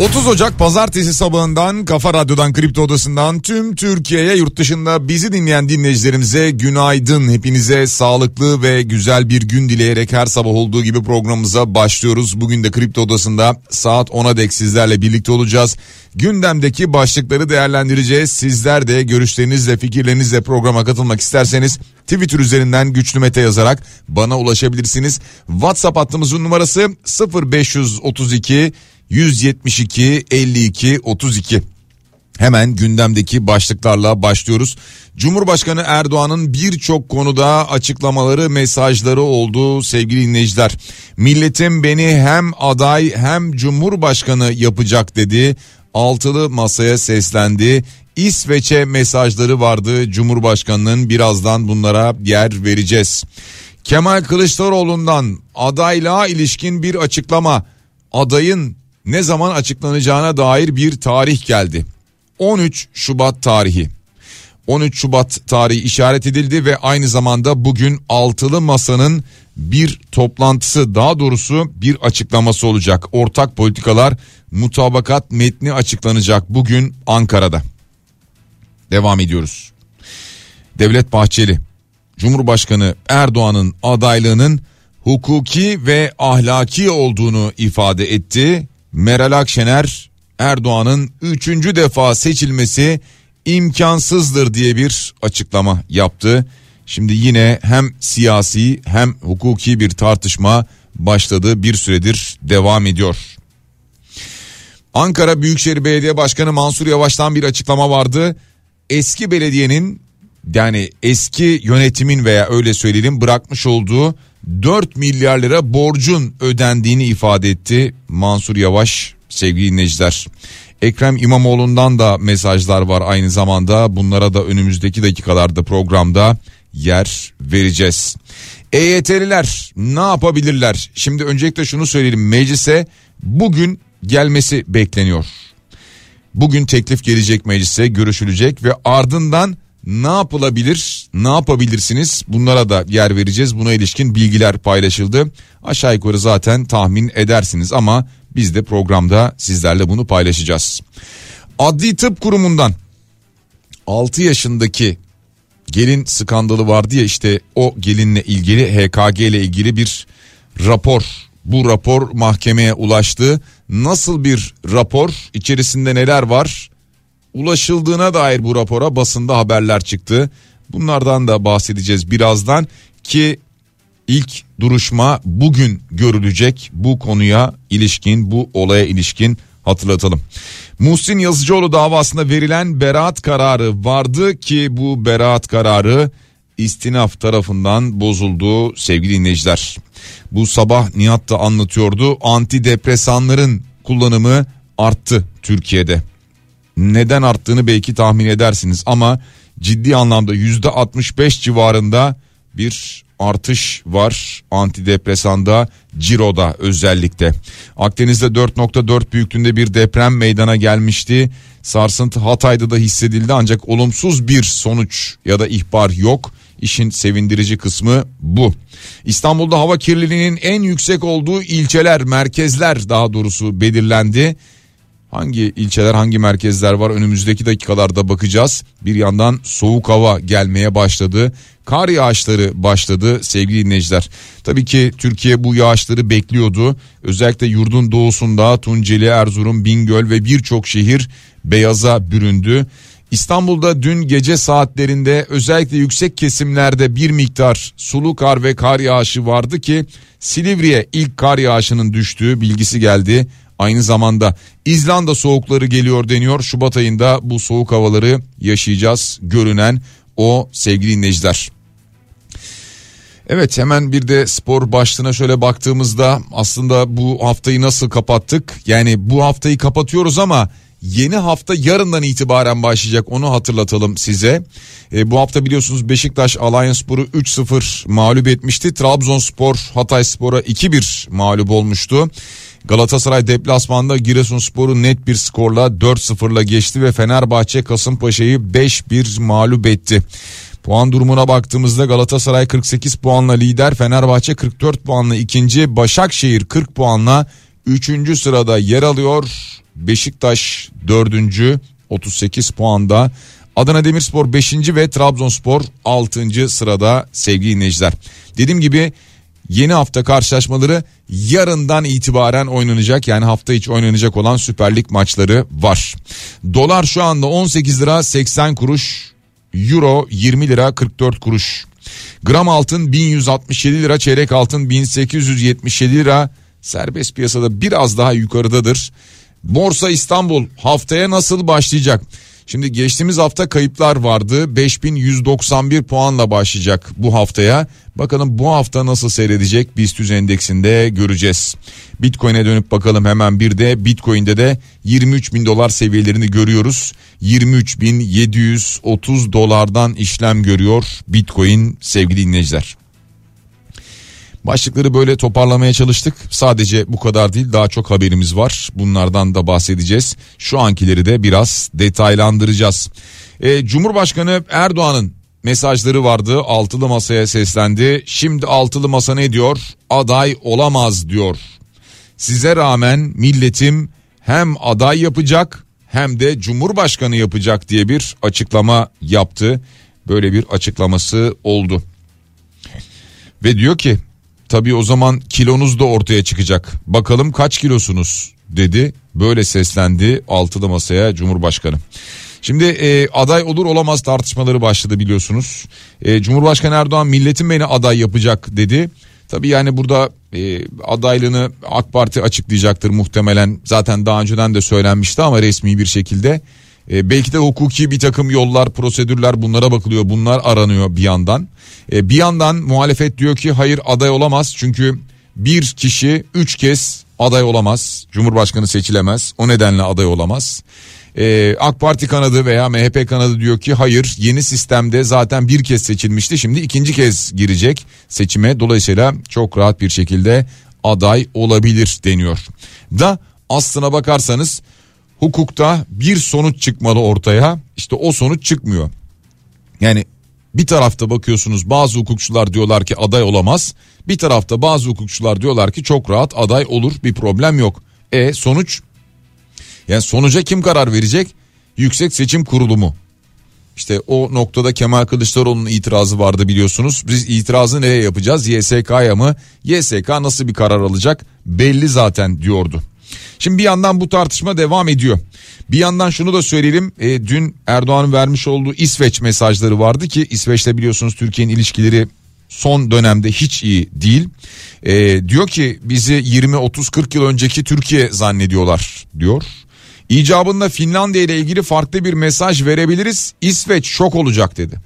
30 Ocak pazartesi sabahından Kafa Radyo'dan Kripto Odası'ndan tüm Türkiye'ye yurt dışında bizi dinleyen dinleyicilerimize günaydın. Hepinize sağlıklı ve güzel bir gün dileyerek her sabah olduğu gibi programımıza başlıyoruz. Bugün de Kripto Odası'nda saat 10'a dek sizlerle birlikte olacağız. Gündemdeki başlıkları değerlendireceğiz. Sizler de görüşlerinizle fikirlerinizle programa katılmak isterseniz Twitter üzerinden güçlü mete yazarak bana ulaşabilirsiniz. WhatsApp hattımızın numarası 0532 172 52 32. Hemen gündemdeki başlıklarla başlıyoruz. Cumhurbaşkanı Erdoğan'ın birçok konuda açıklamaları, mesajları oldu sevgili dinleyiciler. Milletim beni hem aday hem cumhurbaşkanı yapacak dedi. Altılı masaya seslendi. İsveç'e mesajları vardı Cumhurbaşkanı'nın birazdan bunlara yer vereceğiz. Kemal Kılıçdaroğlu'ndan adaylığa ilişkin bir açıklama. Adayın ne zaman açıklanacağına dair bir tarih geldi. 13 Şubat tarihi. 13 Şubat tarihi işaret edildi ve aynı zamanda bugün altılı masanın bir toplantısı daha doğrusu bir açıklaması olacak. Ortak politikalar mutabakat metni açıklanacak bugün Ankara'da. Devam ediyoruz. Devlet Bahçeli Cumhurbaşkanı Erdoğan'ın adaylığının hukuki ve ahlaki olduğunu ifade etti Meral Akşener Erdoğan'ın üçüncü defa seçilmesi imkansızdır diye bir açıklama yaptı. Şimdi yine hem siyasi hem hukuki bir tartışma başladı bir süredir devam ediyor. Ankara Büyükşehir Belediye Başkanı Mansur Yavaş'tan bir açıklama vardı. Eski belediyenin yani eski yönetimin veya öyle söyleyelim bırakmış olduğu 4 milyar lira borcun ödendiğini ifade etti Mansur Yavaş sevgili dinleyiciler. Ekrem İmamoğlu'ndan da mesajlar var aynı zamanda bunlara da önümüzdeki dakikalarda programda yer vereceğiz. EYT'liler ne yapabilirler? Şimdi öncelikle şunu söyleyelim meclise bugün gelmesi bekleniyor. Bugün teklif gelecek meclise görüşülecek ve ardından ne yapılabilir ne yapabilirsiniz? Bunlara da yer vereceğiz. Buna ilişkin bilgiler paylaşıldı. Aşağı yukarı zaten tahmin edersiniz ama biz de programda sizlerle bunu paylaşacağız. Adli Tıp Kurumu'ndan 6 yaşındaki gelin skandalı vardı ya işte o gelinle ilgili HKG ile ilgili bir rapor. Bu rapor mahkemeye ulaştı. Nasıl bir rapor? İçerisinde neler var ulaşıldığına dair bu rapora basında haberler çıktı. Bunlardan da bahsedeceğiz birazdan ki ilk duruşma bugün görülecek bu konuya ilişkin bu olaya ilişkin hatırlatalım. Muhsin Yazıcıoğlu davasında verilen beraat kararı vardı ki bu beraat kararı istinaf tarafından bozuldu sevgili dinleyiciler. Bu sabah Nihat da anlatıyordu antidepresanların kullanımı arttı Türkiye'de neden arttığını belki tahmin edersiniz ama ciddi anlamda yüzde 65 civarında bir artış var antidepresanda Ciro'da özellikle. Akdeniz'de 4.4 büyüklüğünde bir deprem meydana gelmişti. Sarsıntı Hatay'da da hissedildi ancak olumsuz bir sonuç ya da ihbar yok. İşin sevindirici kısmı bu. İstanbul'da hava kirliliğinin en yüksek olduğu ilçeler, merkezler daha doğrusu belirlendi. Hangi ilçeler hangi merkezler var önümüzdeki dakikalarda bakacağız. Bir yandan soğuk hava gelmeye başladı. Kar yağışları başladı sevgili dinleyiciler. Tabii ki Türkiye bu yağışları bekliyordu. Özellikle yurdun doğusunda Tunceli, Erzurum, Bingöl ve birçok şehir beyaza büründü. İstanbul'da dün gece saatlerinde özellikle yüksek kesimlerde bir miktar sulu kar ve kar yağışı vardı ki Silivri'ye ilk kar yağışının düştüğü bilgisi geldi. Aynı zamanda İzlanda soğukları geliyor deniyor. Şubat ayında bu soğuk havaları yaşayacağız görünen o sevgili dinleyiciler. Evet hemen bir de spor başlığına şöyle baktığımızda aslında bu haftayı nasıl kapattık? Yani bu haftayı kapatıyoruz ama yeni hafta yarından itibaren başlayacak onu hatırlatalım size. E, bu hafta biliyorsunuz Beşiktaş Alliancespor'u 3-0 mağlup etmişti. Trabzonspor Hatay Spor'a 2-1 mağlup olmuştu. Galatasaray deplasmanda Giresunspor'u net bir skorla 4-0'la geçti ve Fenerbahçe Kasımpaşa'yı 5-1 mağlup etti. Puan durumuna baktığımızda Galatasaray 48 puanla lider, Fenerbahçe 44 puanla ikinci, Başakşehir 40 puanla üçüncü sırada yer alıyor. Beşiktaş dördüncü 38 puanda. Adana Demirspor 5. ve Trabzonspor 6. sırada sevgili dinleyiciler. Dediğim gibi yeni hafta karşılaşmaları yarından itibaren oynanacak. Yani hafta içi oynanacak olan Süper Lig maçları var. Dolar şu anda 18 lira 80 kuruş. Euro 20 lira 44 kuruş. Gram altın 1167 lira, çeyrek altın 1877 lira. Serbest piyasada biraz daha yukarıdadır. Borsa İstanbul haftaya nasıl başlayacak? Şimdi geçtiğimiz hafta kayıplar vardı. 5191 puanla başlayacak bu haftaya. Bakalım bu hafta nasıl seyredecek BIST endeksinde göreceğiz. Bitcoin'e dönüp bakalım hemen bir de Bitcoin'de de 23 bin dolar seviyelerini görüyoruz. 23 bin 730 dolardan işlem görüyor Bitcoin sevgili dinleyiciler. Başlıkları böyle toparlamaya çalıştık. Sadece bu kadar değil daha çok haberimiz var. Bunlardan da bahsedeceğiz. Şu ankileri de biraz detaylandıracağız. E, Cumhurbaşkanı Erdoğan'ın mesajları vardı. Altılı masaya seslendi. Şimdi altılı masa ne diyor? Aday olamaz diyor. Size rağmen milletim hem aday yapacak hem de cumhurbaşkanı yapacak diye bir açıklama yaptı. Böyle bir açıklaması oldu. Ve diyor ki tabii o zaman kilonuz da ortaya çıkacak. Bakalım kaç kilosunuz dedi. Böyle seslendi altılı masaya Cumhurbaşkanı. Şimdi e, aday olur olamaz tartışmaları başladı biliyorsunuz. E, Cumhurbaşkanı Erdoğan milletin beni aday yapacak dedi. Tabii yani burada e, adaylığını AK Parti açıklayacaktır muhtemelen. Zaten daha önceden de söylenmişti ama resmi bir şekilde. E, belki de hukuki bir takım yollar, prosedürler bunlara bakılıyor. Bunlar aranıyor bir yandan. E, bir yandan muhalefet diyor ki hayır aday olamaz. Çünkü bir kişi üç kez aday olamaz. Cumhurbaşkanı seçilemez. O nedenle aday olamaz. Ee, AK Parti kanadı veya MHP kanadı diyor ki hayır yeni sistemde zaten bir kez seçilmişti şimdi ikinci kez girecek seçime dolayısıyla çok rahat bir şekilde aday olabilir deniyor. Da aslına bakarsanız hukukta bir sonuç çıkmalı ortaya işte o sonuç çıkmıyor. Yani bir tarafta bakıyorsunuz bazı hukukçular diyorlar ki aday olamaz. Bir tarafta bazı hukukçular diyorlar ki çok rahat aday olur bir problem yok. E sonuç yani sonuca kim karar verecek? Yüksek Seçim Kurulu mu? İşte o noktada Kemal Kılıçdaroğlu'nun itirazı vardı biliyorsunuz. Biz itirazı nereye yapacağız? YSK'ya mı? YSK nasıl bir karar alacak? Belli zaten diyordu. Şimdi bir yandan bu tartışma devam ediyor. Bir yandan şunu da söyleyelim. E, dün Erdoğan'ın vermiş olduğu İsveç mesajları vardı ki İsveç'le biliyorsunuz Türkiye'nin ilişkileri son dönemde hiç iyi değil. E, diyor ki bizi 20 30 40 yıl önceki Türkiye zannediyorlar diyor. İcabında Finlandiya ile ilgili farklı bir mesaj verebiliriz. İsveç şok olacak dedi.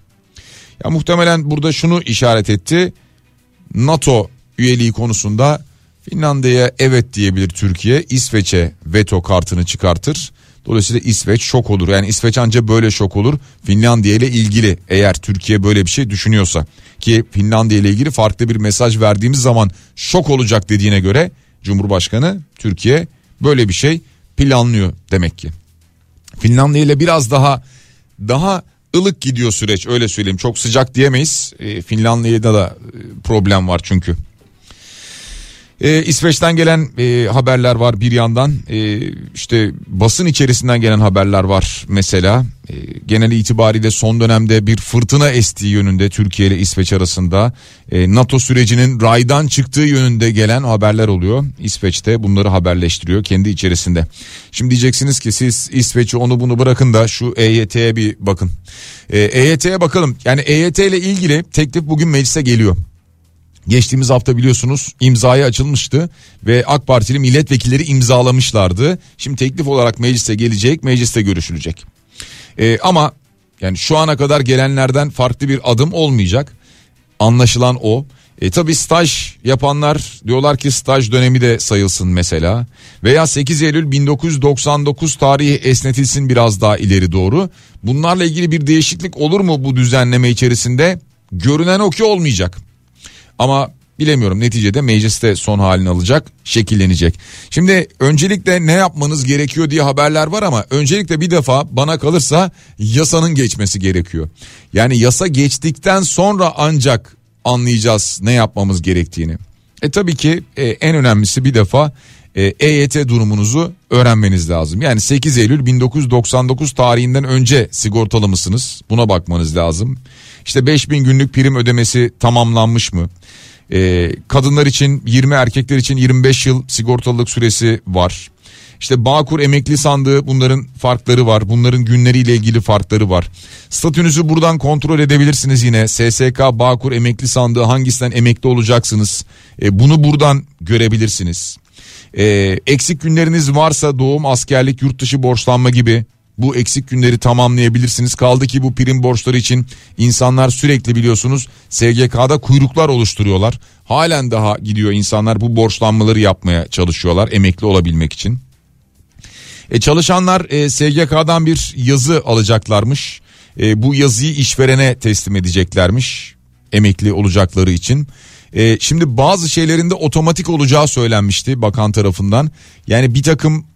Ya muhtemelen burada şunu işaret etti. NATO üyeliği konusunda Finlandiya'ya evet diyebilir Türkiye. İsveç'e veto kartını çıkartır. Dolayısıyla İsveç şok olur. Yani İsveç anca böyle şok olur. Finlandiya ile ilgili eğer Türkiye böyle bir şey düşünüyorsa ki Finlandiya ile ilgili farklı bir mesaj verdiğimiz zaman şok olacak dediğine göre Cumhurbaşkanı Türkiye böyle bir şey planlıyor demek ki. Finlandiya ile biraz daha daha ılık gidiyor süreç öyle söyleyeyim. Çok sıcak diyemeyiz. E, Finlandiya'da da e, problem var çünkü. Ee, İsveç'ten gelen e, haberler var bir yandan. E, işte basın içerisinden gelen haberler var mesela. E, genel itibariyle son dönemde bir fırtına estiği yönünde Türkiye ile İsveç arasında e, NATO sürecinin raydan çıktığı yönünde gelen haberler oluyor. İsveç'te bunları haberleştiriyor kendi içerisinde. Şimdi diyeceksiniz ki siz İsveç'i onu bunu bırakın da şu EYT'ye bir bakın. E, EYT'ye bakalım. Yani EYT ile ilgili teklif bugün meclise geliyor Geçtiğimiz hafta biliyorsunuz imzaya açılmıştı ve AK Partili milletvekilleri imzalamışlardı. Şimdi teklif olarak meclise gelecek, mecliste görüşülecek. Ee, ama yani şu ana kadar gelenlerden farklı bir adım olmayacak. Anlaşılan o. E tabi staj yapanlar diyorlar ki staj dönemi de sayılsın mesela. Veya 8 Eylül 1999 tarihi esnetilsin biraz daha ileri doğru. Bunlarla ilgili bir değişiklik olur mu bu düzenleme içerisinde? Görünen o ki olmayacak. Ama bilemiyorum neticede mecliste son halini alacak şekillenecek. Şimdi öncelikle ne yapmanız gerekiyor diye haberler var ama öncelikle bir defa bana kalırsa yasanın geçmesi gerekiyor. Yani yasa geçtikten sonra ancak anlayacağız ne yapmamız gerektiğini. E tabii ki e, en önemlisi bir defa e, EYT durumunuzu öğrenmeniz lazım. Yani 8 Eylül 1999 tarihinden önce sigortalı mısınız? Buna bakmanız lazım. İşte 5000 günlük prim ödemesi tamamlanmış mı? Ee, kadınlar için 20 erkekler için 25 yıl sigortalılık süresi var. İşte Bağkur emekli sandığı bunların farkları var. Bunların günleriyle ilgili farkları var. Statünüzü buradan kontrol edebilirsiniz yine. SSK Bağkur emekli sandığı hangisinden emekli olacaksınız? E, bunu buradan görebilirsiniz. E, eksik günleriniz varsa doğum, askerlik, yurt dışı borçlanma gibi bu eksik günleri tamamlayabilirsiniz. Kaldı ki bu prim borçları için insanlar sürekli biliyorsunuz SGK'da kuyruklar oluşturuyorlar. Halen daha gidiyor insanlar bu borçlanmaları yapmaya çalışıyorlar emekli olabilmek için. E, çalışanlar e, SGK'dan bir yazı alacaklarmış. E, bu yazıyı işverene teslim edeceklermiş emekli olacakları için. E, şimdi bazı şeylerin de otomatik olacağı söylenmişti bakan tarafından. Yani bir takım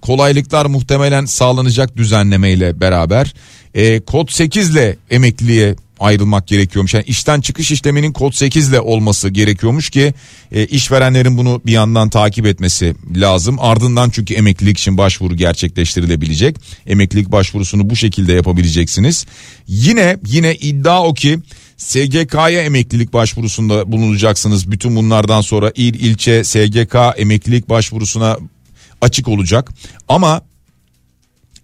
kolaylıklar muhtemelen sağlanacak düzenlemeyle beraber. E, kod 8 ile emekliliğe ayrılmak gerekiyormuş. Yani işten çıkış işleminin kod 8 ile olması gerekiyormuş ki e, işverenlerin bunu bir yandan takip etmesi lazım. Ardından çünkü emeklilik için başvuru gerçekleştirilebilecek. Emeklilik başvurusunu bu şekilde yapabileceksiniz. Yine yine iddia o ki SGK'ya emeklilik başvurusunda bulunacaksınız. Bütün bunlardan sonra il ilçe SGK emeklilik başvurusuna açık olacak. Ama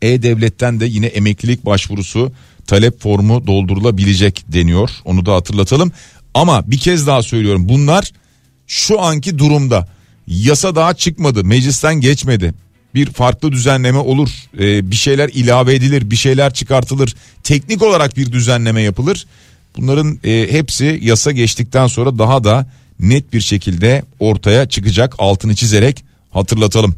E-Devlet'ten de yine emeklilik başvurusu talep formu doldurulabilecek deniyor. Onu da hatırlatalım. Ama bir kez daha söylüyorum bunlar şu anki durumda yasa daha çıkmadı meclisten geçmedi bir farklı düzenleme olur ee, bir şeyler ilave edilir bir şeyler çıkartılır teknik olarak bir düzenleme yapılır bunların e, hepsi yasa geçtikten sonra daha da net bir şekilde ortaya çıkacak altını çizerek hatırlatalım.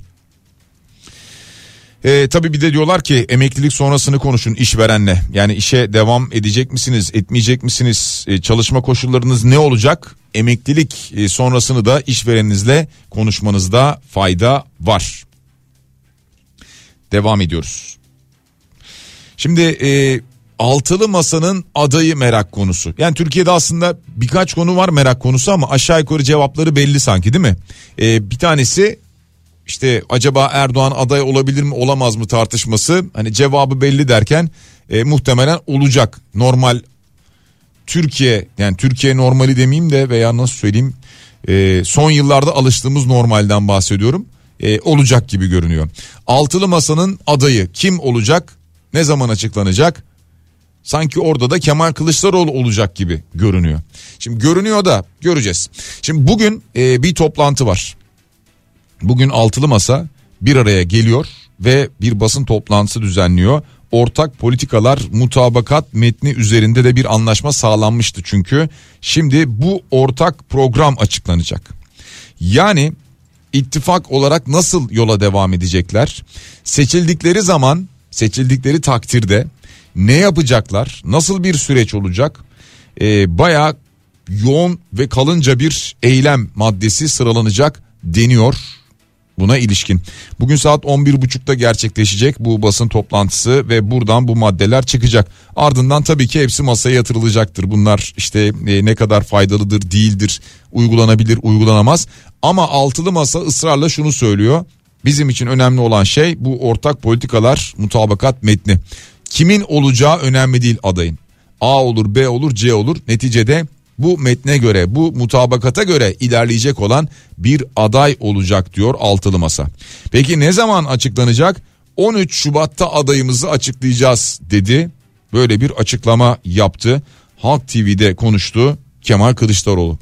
E, tabii bir de diyorlar ki emeklilik sonrasını konuşun işverenle. Yani işe devam edecek misiniz, etmeyecek misiniz? E, çalışma koşullarınız ne olacak? Emeklilik e, sonrasını da işvereninizle konuşmanızda fayda var. Devam ediyoruz. Şimdi e, altılı masanın adayı merak konusu. Yani Türkiye'de aslında birkaç konu var merak konusu ama aşağı yukarı cevapları belli sanki değil mi? E, bir tanesi işte acaba Erdoğan aday olabilir mi olamaz mı tartışması hani cevabı belli derken e, muhtemelen olacak normal Türkiye yani Türkiye normali demeyeyim de veya nasıl söyleyeyim e, son yıllarda alıştığımız normalden bahsediyorum e, olacak gibi görünüyor. Altılı masanın adayı kim olacak ne zaman açıklanacak sanki orada da Kemal Kılıçdaroğlu olacak gibi görünüyor. Şimdi görünüyor da göreceğiz. Şimdi bugün e, bir toplantı var. Bugün altılı masa bir araya geliyor ve bir basın toplantısı düzenliyor. Ortak politikalar mutabakat metni üzerinde de bir anlaşma sağlanmıştı çünkü. Şimdi bu ortak program açıklanacak. Yani ittifak olarak nasıl yola devam edecekler? Seçildikleri zaman, seçildikleri takdirde ne yapacaklar? Nasıl bir süreç olacak? Ee, Baya yoğun ve kalınca bir eylem maddesi sıralanacak deniyor buna ilişkin. Bugün saat 11.30'da gerçekleşecek bu basın toplantısı ve buradan bu maddeler çıkacak. Ardından tabii ki hepsi masaya yatırılacaktır. Bunlar işte e, ne kadar faydalıdır, değildir, uygulanabilir, uygulanamaz. Ama altılı masa ısrarla şunu söylüyor. Bizim için önemli olan şey bu ortak politikalar mutabakat metni. Kimin olacağı önemli değil adayın. A olur, B olur, C olur. Neticede bu metne göre bu mutabakata göre ilerleyecek olan bir aday olacak diyor altılı masa. Peki ne zaman açıklanacak? 13 Şubat'ta adayımızı açıklayacağız dedi. Böyle bir açıklama yaptı. Halk TV'de konuştu Kemal Kılıçdaroğlu.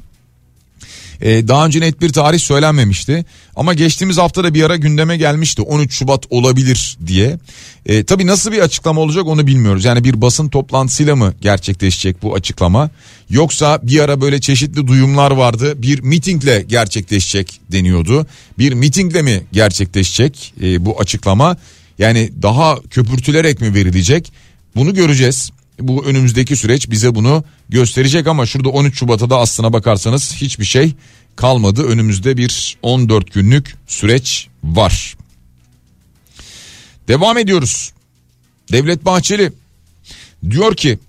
Ee, daha önce net bir tarih söylenmemişti. Ama geçtiğimiz hafta da bir ara gündeme gelmişti. 13 Şubat olabilir diye. Ee, tabii nasıl bir açıklama olacak onu bilmiyoruz. Yani bir basın toplantısıyla mı gerçekleşecek bu açıklama? Yoksa bir ara böyle çeşitli duyumlar vardı. Bir mitingle gerçekleşecek deniyordu. Bir mitingle mi gerçekleşecek e, bu açıklama? Yani daha köpürtülerek mi verilecek? Bunu göreceğiz bu önümüzdeki süreç bize bunu gösterecek ama şurada 13 Şubat'a da aslına bakarsanız hiçbir şey kalmadı. Önümüzde bir 14 günlük süreç var. Devam ediyoruz. Devlet Bahçeli diyor ki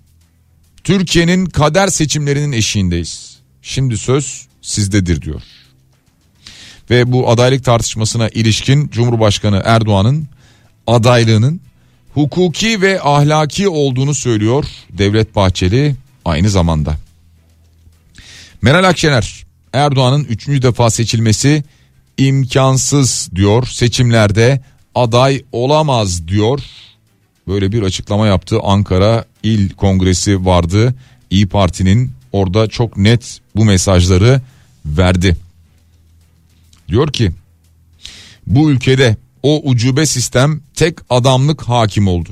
Türkiye'nin kader seçimlerinin eşiğindeyiz. Şimdi söz sizdedir diyor. Ve bu adaylık tartışmasına ilişkin Cumhurbaşkanı Erdoğan'ın adaylığının hukuki ve ahlaki olduğunu söylüyor Devlet Bahçeli aynı zamanda. Meral Akşener Erdoğan'ın üçüncü defa seçilmesi imkansız diyor. Seçimlerde aday olamaz diyor. Böyle bir açıklama yaptı. Ankara İl Kongresi vardı. İyi Parti'nin orada çok net bu mesajları verdi. Diyor ki bu ülkede o ucube sistem tek adamlık hakim oldu.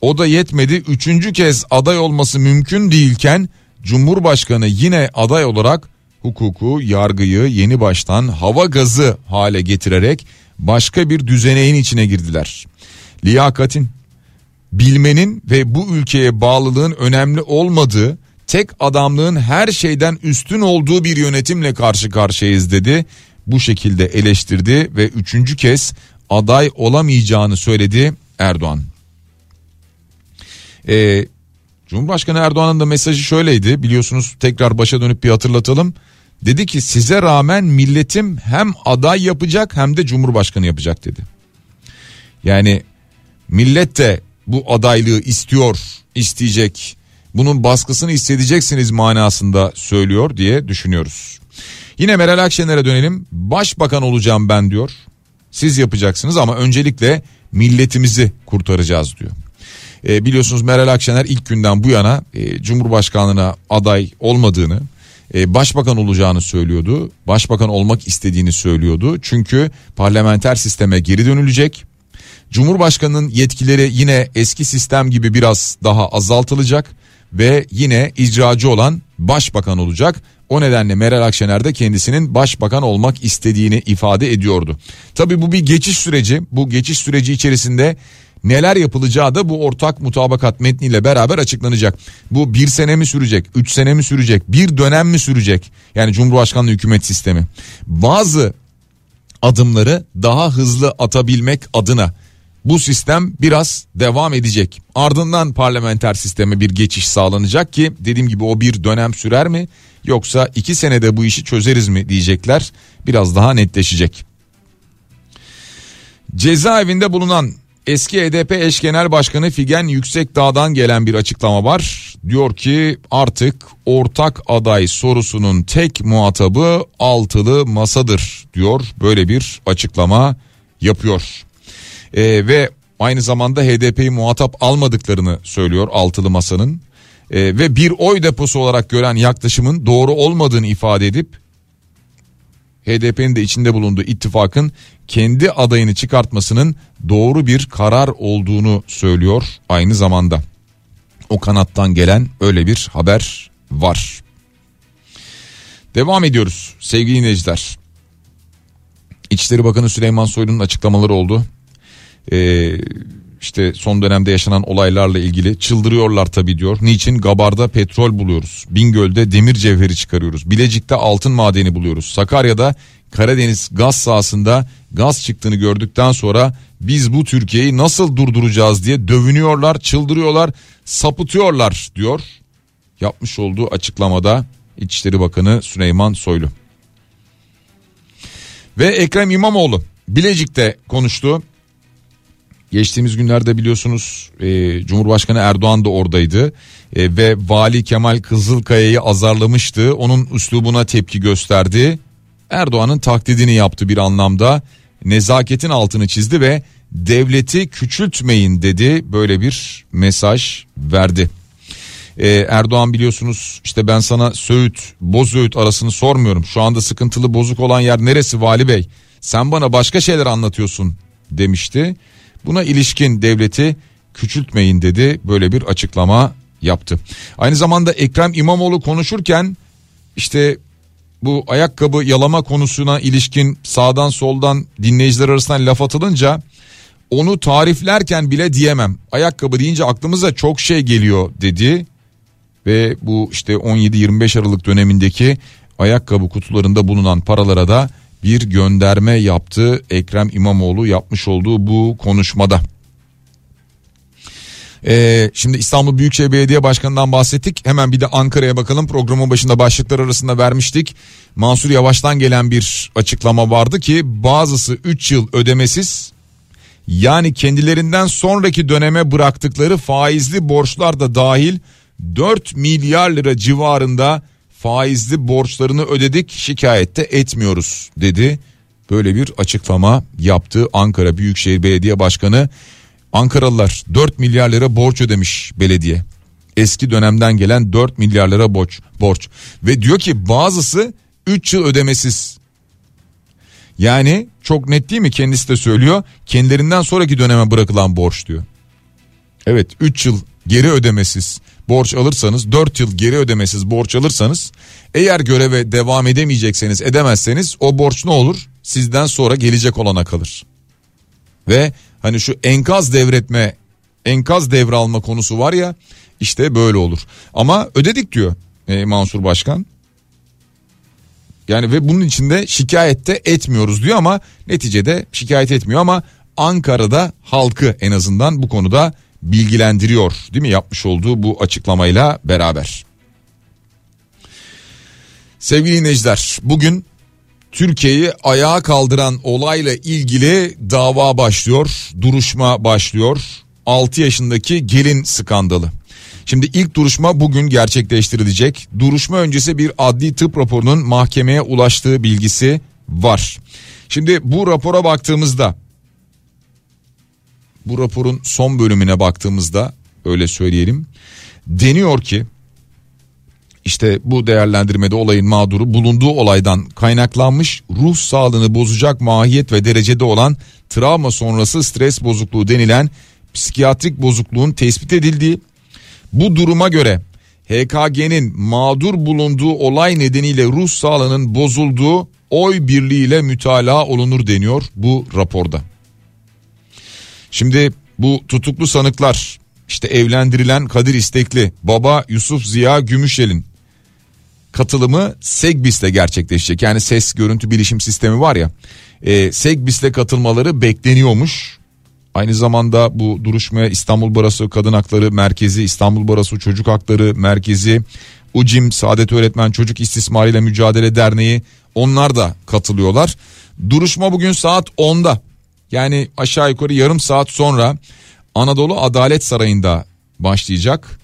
O da yetmedi üçüncü kez aday olması mümkün değilken Cumhurbaşkanı yine aday olarak hukuku, yargıyı yeni baştan hava gazı hale getirerek başka bir düzeneğin içine girdiler. Liyakatin, bilmenin ve bu ülkeye bağlılığın önemli olmadığı, tek adamlığın her şeyden üstün olduğu bir yönetimle karşı karşıyayız dedi. Bu şekilde eleştirdi ve üçüncü kez aday olamayacağını söyledi Erdoğan. Ee, Cumhurbaşkanı Erdoğan'ın da mesajı şöyleydi biliyorsunuz tekrar başa dönüp bir hatırlatalım. Dedi ki size rağmen milletim hem aday yapacak hem de cumhurbaşkanı yapacak dedi. Yani millet de bu adaylığı istiyor, isteyecek. Bunun baskısını hissedeceksiniz manasında söylüyor diye düşünüyoruz. Yine Meral Akşener'e dönelim. Başbakan olacağım ben diyor. Siz yapacaksınız ama öncelikle milletimizi kurtaracağız diyor. E, biliyorsunuz Meral Akşener ilk günden bu yana e, Cumhurbaşkanlığına aday olmadığını, e, başbakan olacağını söylüyordu. Başbakan olmak istediğini söylüyordu. Çünkü parlamenter sisteme geri dönülecek. Cumhurbaşkanının yetkileri yine eski sistem gibi biraz daha azaltılacak ve yine icracı olan başbakan olacak. O nedenle Meral Akşener de kendisinin başbakan olmak istediğini ifade ediyordu. Tabi bu bir geçiş süreci. Bu geçiş süreci içerisinde neler yapılacağı da bu ortak mutabakat metniyle beraber açıklanacak. Bu bir sene mi sürecek, üç sene mi sürecek, bir dönem mi sürecek? Yani Cumhurbaşkanlığı hükümet sistemi. Bazı adımları daha hızlı atabilmek adına bu sistem biraz devam edecek. Ardından parlamenter sisteme bir geçiş sağlanacak ki dediğim gibi o bir dönem sürer mi yoksa iki senede bu işi çözeriz mi diyecekler biraz daha netleşecek. Cezaevinde bulunan eski HDP eş genel başkanı Figen Yüksekdağ'dan gelen bir açıklama var. Diyor ki artık ortak aday sorusunun tek muhatabı altılı masadır diyor. Böyle bir açıklama yapıyor. Ee, ve aynı zamanda HDP'yi muhatap almadıklarını söylüyor altılı masanın. Ee, ve bir oy deposu olarak gören yaklaşımın doğru olmadığını ifade edip HDP'nin de içinde bulunduğu ittifakın kendi adayını çıkartmasının doğru bir karar olduğunu söylüyor aynı zamanda. O kanattan gelen öyle bir haber var. Devam ediyoruz sevgili dinleyiciler. İçişleri Bakanı Süleyman Soylu'nun açıklamaları oldu. Ee, işte son dönemde yaşanan olaylarla ilgili çıldırıyorlar tabii diyor. Niçin? Gabar'da petrol buluyoruz. Bingöl'de demir cevheri çıkarıyoruz. Bilecik'te altın madeni buluyoruz. Sakarya'da Karadeniz gaz sahasında gaz çıktığını gördükten sonra biz bu Türkiye'yi nasıl durduracağız diye dövünüyorlar, çıldırıyorlar, sapıtıyorlar diyor. Yapmış olduğu açıklamada İçişleri Bakanı Süleyman Soylu. Ve Ekrem İmamoğlu Bilecik'te konuştu. Geçtiğimiz günlerde biliyorsunuz e, Cumhurbaşkanı Erdoğan da oradaydı e, ve Vali Kemal Kızılkaya'yı azarlamıştı. Onun üslubuna tepki gösterdi. Erdoğan'ın taklidini yaptı bir anlamda. Nezaketin altını çizdi ve devleti küçültmeyin dedi. Böyle bir mesaj verdi. Ee, Erdoğan biliyorsunuz işte ben sana Söğüt, Bozüğüt arasını sormuyorum. Şu anda sıkıntılı bozuk olan yer neresi Vali Bey? Sen bana başka şeyler anlatıyorsun demişti. Buna ilişkin devleti küçültmeyin dedi. Böyle bir açıklama yaptı. Aynı zamanda Ekrem İmamoğlu konuşurken işte bu ayakkabı yalama konusuna ilişkin sağdan soldan dinleyiciler arasından laf atılınca onu tariflerken bile diyemem. Ayakkabı deyince aklımıza çok şey geliyor dedi. Ve bu işte 17-25 Aralık dönemindeki ayakkabı kutularında bulunan paralara da bir gönderme yaptı Ekrem İmamoğlu yapmış olduğu bu konuşmada. Ee, şimdi İstanbul Büyükşehir Belediye Başkanı'ndan bahsettik. Hemen bir de Ankara'ya bakalım. Programın başında başlıklar arasında vermiştik. Mansur Yavaş'tan gelen bir açıklama vardı ki bazısı 3 yıl ödemesiz yani kendilerinden sonraki döneme bıraktıkları faizli borçlar da dahil 4 milyar lira civarında faizli borçlarını ödedik şikayette etmiyoruz dedi. Böyle bir açıklama yaptı Ankara Büyükşehir Belediye Başkanı. Ankaralılar 4 milyar lira borç ödemiş belediye. Eski dönemden gelen 4 milyar lira borç. borç. Ve diyor ki bazısı 3 yıl ödemesiz. Yani çok net değil mi kendisi de söylüyor. Kendilerinden sonraki döneme bırakılan borç diyor. Evet 3 yıl geri ödemesiz borç alırsanız 4 yıl geri ödemesiz borç alırsanız eğer göreve devam edemeyecekseniz edemezseniz o borç ne olur? Sizden sonra gelecek olana kalır. Ve hani şu enkaz devretme enkaz devralma konusu var ya işte böyle olur. Ama ödedik diyor e, Mansur Başkan. Yani ve bunun içinde şikayette etmiyoruz diyor ama neticede şikayet etmiyor ama Ankara'da halkı en azından bu konuda bilgilendiriyor değil mi yapmış olduğu bu açıklamayla beraber. Sevgili dinleyiciler bugün Türkiye'yi ayağa kaldıran olayla ilgili dava başlıyor, duruşma başlıyor. 6 yaşındaki gelin skandalı. Şimdi ilk duruşma bugün gerçekleştirilecek. Duruşma öncesi bir adli tıp raporunun mahkemeye ulaştığı bilgisi var. Şimdi bu rapora baktığımızda bu raporun son bölümüne baktığımızda öyle söyleyelim. Deniyor ki işte bu değerlendirmede olayın mağduru bulunduğu olaydan kaynaklanmış ruh sağlığını bozacak mahiyet ve derecede olan travma sonrası stres bozukluğu denilen psikiyatrik bozukluğun tespit edildiği bu duruma göre HKG'nin mağdur bulunduğu olay nedeniyle ruh sağlığının bozulduğu oy birliğiyle mütalaa olunur deniyor bu raporda. Şimdi bu tutuklu sanıklar işte evlendirilen Kadir İstekli, baba Yusuf Ziya Gümüşel'in katılımı Segbis'le gerçekleşecek. Yani ses görüntü bilişim sistemi var ya. E, Segbis'le katılmaları bekleniyormuş. Aynı zamanda bu duruşmaya İstanbul Barası Kadın Hakları Merkezi, İstanbul Barası Çocuk Hakları Merkezi, UCİM Saadet Öğretmen Çocuk İstismarı ile Mücadele Derneği onlar da katılıyorlar. Duruşma bugün saat 10'da yani aşağı yukarı yarım saat sonra Anadolu Adalet Sarayı'nda başlayacak.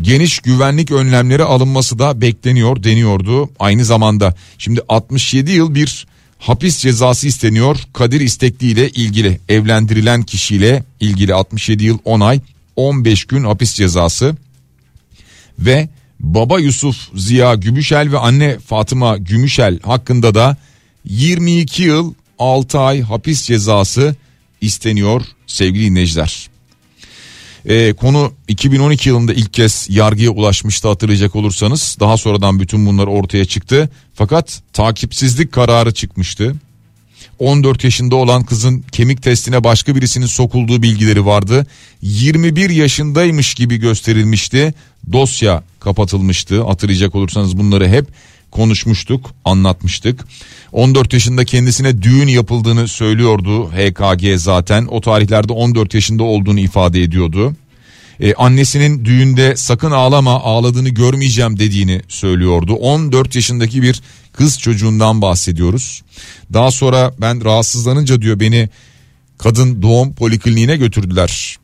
Geniş güvenlik önlemleri alınması da bekleniyor deniyordu aynı zamanda. Şimdi 67 yıl bir hapis cezası isteniyor Kadir İstekli ile ilgili evlendirilen kişiyle ilgili 67 yıl 10 ay 15 gün hapis cezası ve baba Yusuf Ziya Gümüşel ve anne Fatıma Gümüşel hakkında da 22 yıl 6 ay hapis cezası isteniyor sevgili dinleyiciler. Ee, konu 2012 yılında ilk kez yargıya ulaşmıştı hatırlayacak olursanız. Daha sonradan bütün bunlar ortaya çıktı. Fakat takipsizlik kararı çıkmıştı. 14 yaşında olan kızın kemik testine başka birisinin sokulduğu bilgileri vardı. 21 yaşındaymış gibi gösterilmişti. Dosya kapatılmıştı. Hatırlayacak olursanız bunları hep konuşmuştuk, anlatmıştık. 14 yaşında kendisine düğün yapıldığını söylüyordu HKG zaten. O tarihlerde 14 yaşında olduğunu ifade ediyordu. Ee, annesinin düğünde sakın ağlama ağladığını görmeyeceğim dediğini söylüyordu. 14 yaşındaki bir kız çocuğundan bahsediyoruz. Daha sonra ben rahatsızlanınca diyor beni kadın doğum polikliniğine götürdüler.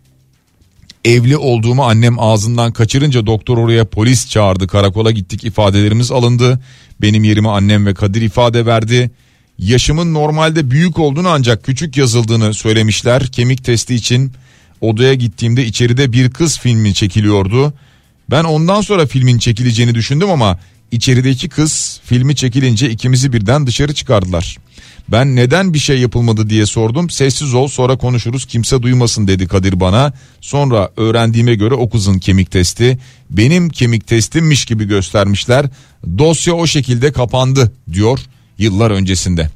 Evli olduğumu annem ağzından kaçırınca doktor oraya polis çağırdı karakola gittik ifadelerimiz alındı. Benim yerime annem ve Kadir ifade verdi. Yaşımın normalde büyük olduğunu ancak küçük yazıldığını söylemişler. Kemik testi için odaya gittiğimde içeride bir kız filmi çekiliyordu. Ben ondan sonra filmin çekileceğini düşündüm ama içerideki kız filmi çekilince ikimizi birden dışarı çıkardılar. Ben neden bir şey yapılmadı diye sordum. Sessiz ol sonra konuşuruz kimse duymasın dedi Kadir bana. Sonra öğrendiğime göre o kızın kemik testi benim kemik testimmiş gibi göstermişler. Dosya o şekilde kapandı diyor yıllar öncesinde.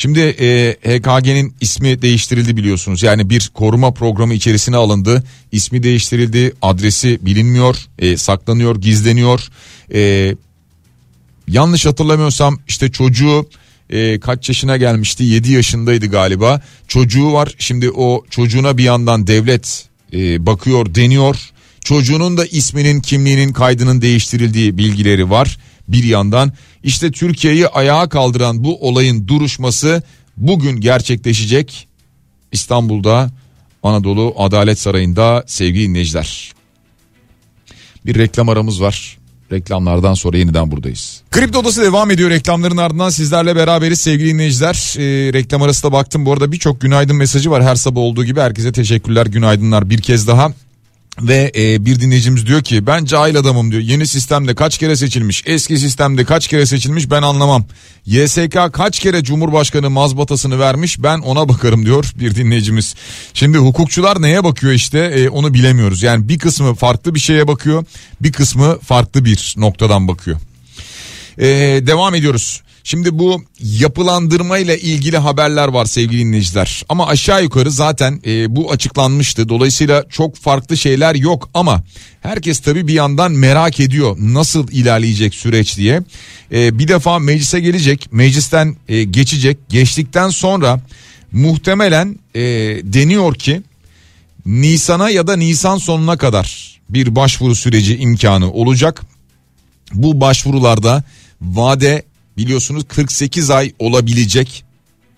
Şimdi e, HKG'nin ismi değiştirildi biliyorsunuz. Yani bir koruma programı içerisine alındı. İsmi değiştirildi. Adresi bilinmiyor. E, saklanıyor, gizleniyor. E, yanlış hatırlamıyorsam işte çocuğu e, kaç yaşına gelmişti 7 yaşındaydı galiba çocuğu var şimdi o çocuğuna bir yandan devlet e, bakıyor deniyor çocuğunun da isminin kimliğinin kaydının değiştirildiği bilgileri var bir yandan işte Türkiye'yi ayağa kaldıran bu olayın duruşması bugün gerçekleşecek İstanbul'da Anadolu Adalet Sarayı'nda sevgili dinleyiciler. Bir reklam aramız var. Reklamlardan sonra yeniden buradayız. Kripto Odası devam ediyor. Reklamların ardından sizlerle beraberiz sevgili dinleyiciler. E, reklam arası da baktım. Bu arada birçok günaydın mesajı var. Her sabah olduğu gibi herkese teşekkürler, günaydınlar bir kez daha. Ve e, bir dinleyicimiz diyor ki ben cahil adamım diyor. Yeni sistemde kaç kere seçilmiş, eski sistemde kaç kere seçilmiş ben anlamam. YSK kaç kere Cumhurbaşkanı mazbatasını vermiş ben ona bakarım diyor bir dinleyicimiz. Şimdi hukukçular neye bakıyor işte e, onu bilemiyoruz. Yani bir kısmı farklı bir şeye bakıyor, bir kısmı farklı bir noktadan bakıyor. E, devam ediyoruz. Şimdi bu yapılandırma ile ilgili haberler var sevgili dinleyiciler. Ama aşağı yukarı zaten e, bu açıklanmıştı. Dolayısıyla çok farklı şeyler yok ama herkes tabii bir yandan merak ediyor nasıl ilerleyecek süreç diye. E, bir defa meclise gelecek, meclisten e, geçecek. Geçtikten sonra muhtemelen e, deniyor ki Nisan'a ya da Nisan sonuna kadar bir başvuru süreci imkanı olacak. Bu başvurularda vade biliyorsunuz 48 ay olabilecek.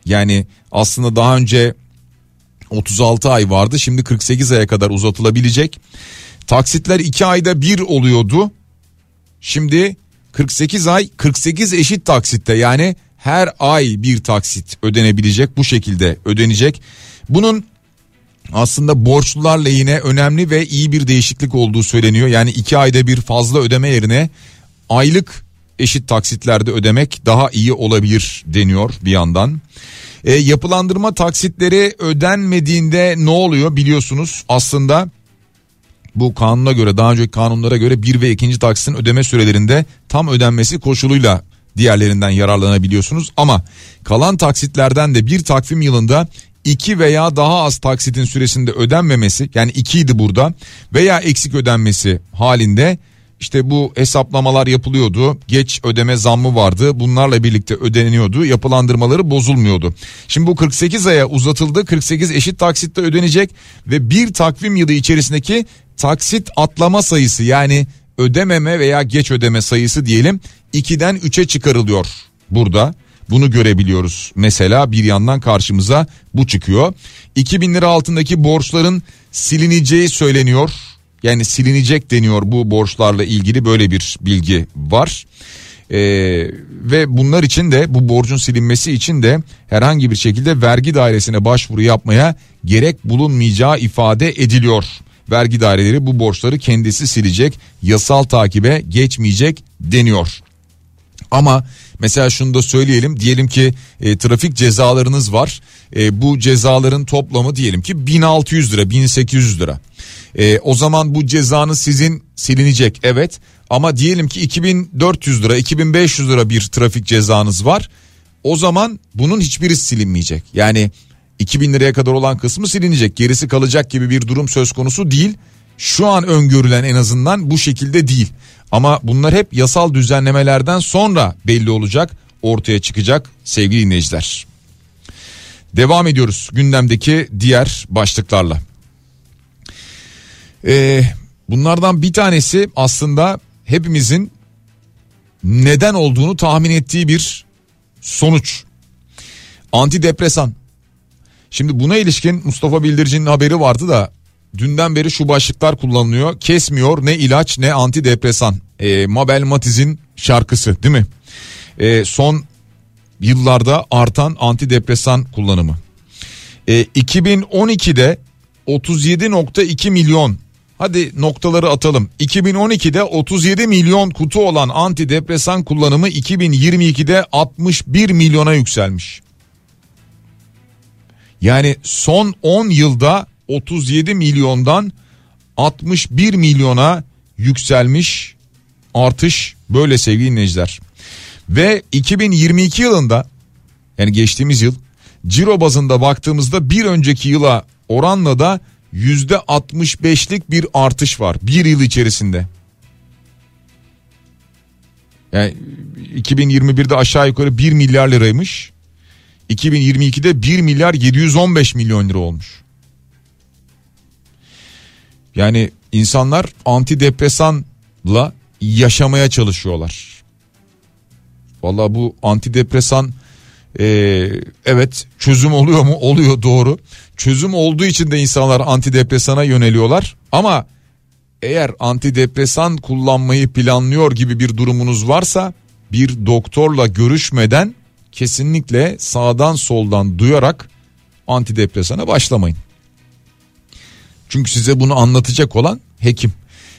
Yani aslında daha önce 36 ay vardı şimdi 48 aya kadar uzatılabilecek. Taksitler 2 ayda bir oluyordu. Şimdi 48 ay 48 eşit taksitte yani her ay bir taksit ödenebilecek bu şekilde ödenecek. Bunun aslında borçlular lehine önemli ve iyi bir değişiklik olduğu söyleniyor. Yani 2 ayda bir fazla ödeme yerine aylık eşit taksitlerde ödemek daha iyi olabilir deniyor bir yandan. E, yapılandırma taksitleri ödenmediğinde ne oluyor biliyorsunuz aslında bu kanuna göre daha önceki kanunlara göre bir ve ikinci taksitin ödeme sürelerinde tam ödenmesi koşuluyla diğerlerinden yararlanabiliyorsunuz ama kalan taksitlerden de bir takvim yılında iki veya daha az taksitin süresinde ödenmemesi yani ikiydi burada veya eksik ödenmesi halinde işte bu hesaplamalar yapılıyordu. Geç ödeme zammı vardı. Bunlarla birlikte ödeniyordu. Yapılandırmaları bozulmuyordu. Şimdi bu 48 aya uzatıldı. 48 eşit taksitte ödenecek ve bir takvim yılı içerisindeki taksit atlama sayısı yani ödememe veya geç ödeme sayısı diyelim 2'den 3'e çıkarılıyor burada. Bunu görebiliyoruz. Mesela bir yandan karşımıza bu çıkıyor. 2000 lira altındaki borçların silineceği söyleniyor. Yani silinecek deniyor bu borçlarla ilgili böyle bir bilgi var. Ee, ve bunlar için de bu borcun silinmesi için de herhangi bir şekilde vergi dairesine başvuru yapmaya gerek bulunmayacağı ifade ediliyor. Vergi daireleri bu borçları kendisi silecek, yasal takibe geçmeyecek deniyor. Ama mesela şunu da söyleyelim diyelim ki e, trafik cezalarınız var. E, bu cezaların toplamı diyelim ki 1600 lira 1800 lira. E, o zaman bu cezanız sizin silinecek evet ama diyelim ki 2400 lira 2500 lira bir trafik cezanız var. O zaman bunun hiçbiri silinmeyecek. Yani 2000 liraya kadar olan kısmı silinecek gerisi kalacak gibi bir durum söz konusu değil. Şu an öngörülen en azından bu şekilde değil. Ama bunlar hep yasal düzenlemelerden sonra belli olacak, ortaya çıkacak sevgili dinleyiciler. Devam ediyoruz gündemdeki diğer başlıklarla. Ee, bunlardan bir tanesi aslında hepimizin neden olduğunu tahmin ettiği bir sonuç. Antidepresan. Şimdi buna ilişkin Mustafa Bildirici'nin haberi vardı da dünden beri şu başlıklar kullanılıyor. Kesmiyor ne ilaç ne antidepresan. E, Mabel Matiz'in şarkısı değil mi? E, son yıllarda artan antidepresan kullanımı. E, 2012'de 37.2 milyon Hadi noktaları atalım. 2012'de 37 milyon kutu olan antidepresan kullanımı 2022'de 61 milyona yükselmiş. Yani son 10 yılda 37 milyondan 61 milyona yükselmiş artış böyle sevgili dinleyiciler. Ve 2022 yılında yani geçtiğimiz yıl ciro bazında baktığımızda bir önceki yıla oranla da yüzde 65'lik bir artış var bir yıl içerisinde. Yani 2021'de aşağı yukarı 1 milyar liraymış. 2022'de 1 milyar 715 milyon lira olmuş. Yani insanlar antidepresanla yaşamaya çalışıyorlar. Valla bu antidepresan e, evet çözüm oluyor mu? Oluyor doğru. Çözüm olduğu için de insanlar antidepresana yöneliyorlar. Ama eğer antidepresan kullanmayı planlıyor gibi bir durumunuz varsa bir doktorla görüşmeden kesinlikle sağdan soldan duyarak antidepresana başlamayın. Çünkü size bunu anlatacak olan hekim.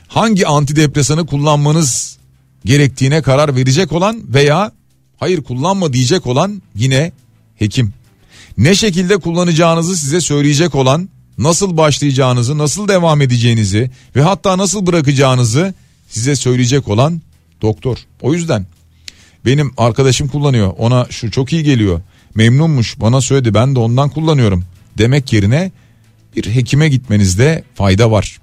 Hangi antidepresanı kullanmanız gerektiğine karar verecek olan veya hayır kullanma diyecek olan yine hekim. Ne şekilde kullanacağınızı size söyleyecek olan, nasıl başlayacağınızı, nasıl devam edeceğinizi ve hatta nasıl bırakacağınızı size söyleyecek olan doktor. O yüzden benim arkadaşım kullanıyor. Ona şu çok iyi geliyor. Memnunmuş. Bana söyledi. Ben de ondan kullanıyorum. Demek yerine bir hekime gitmenizde fayda var.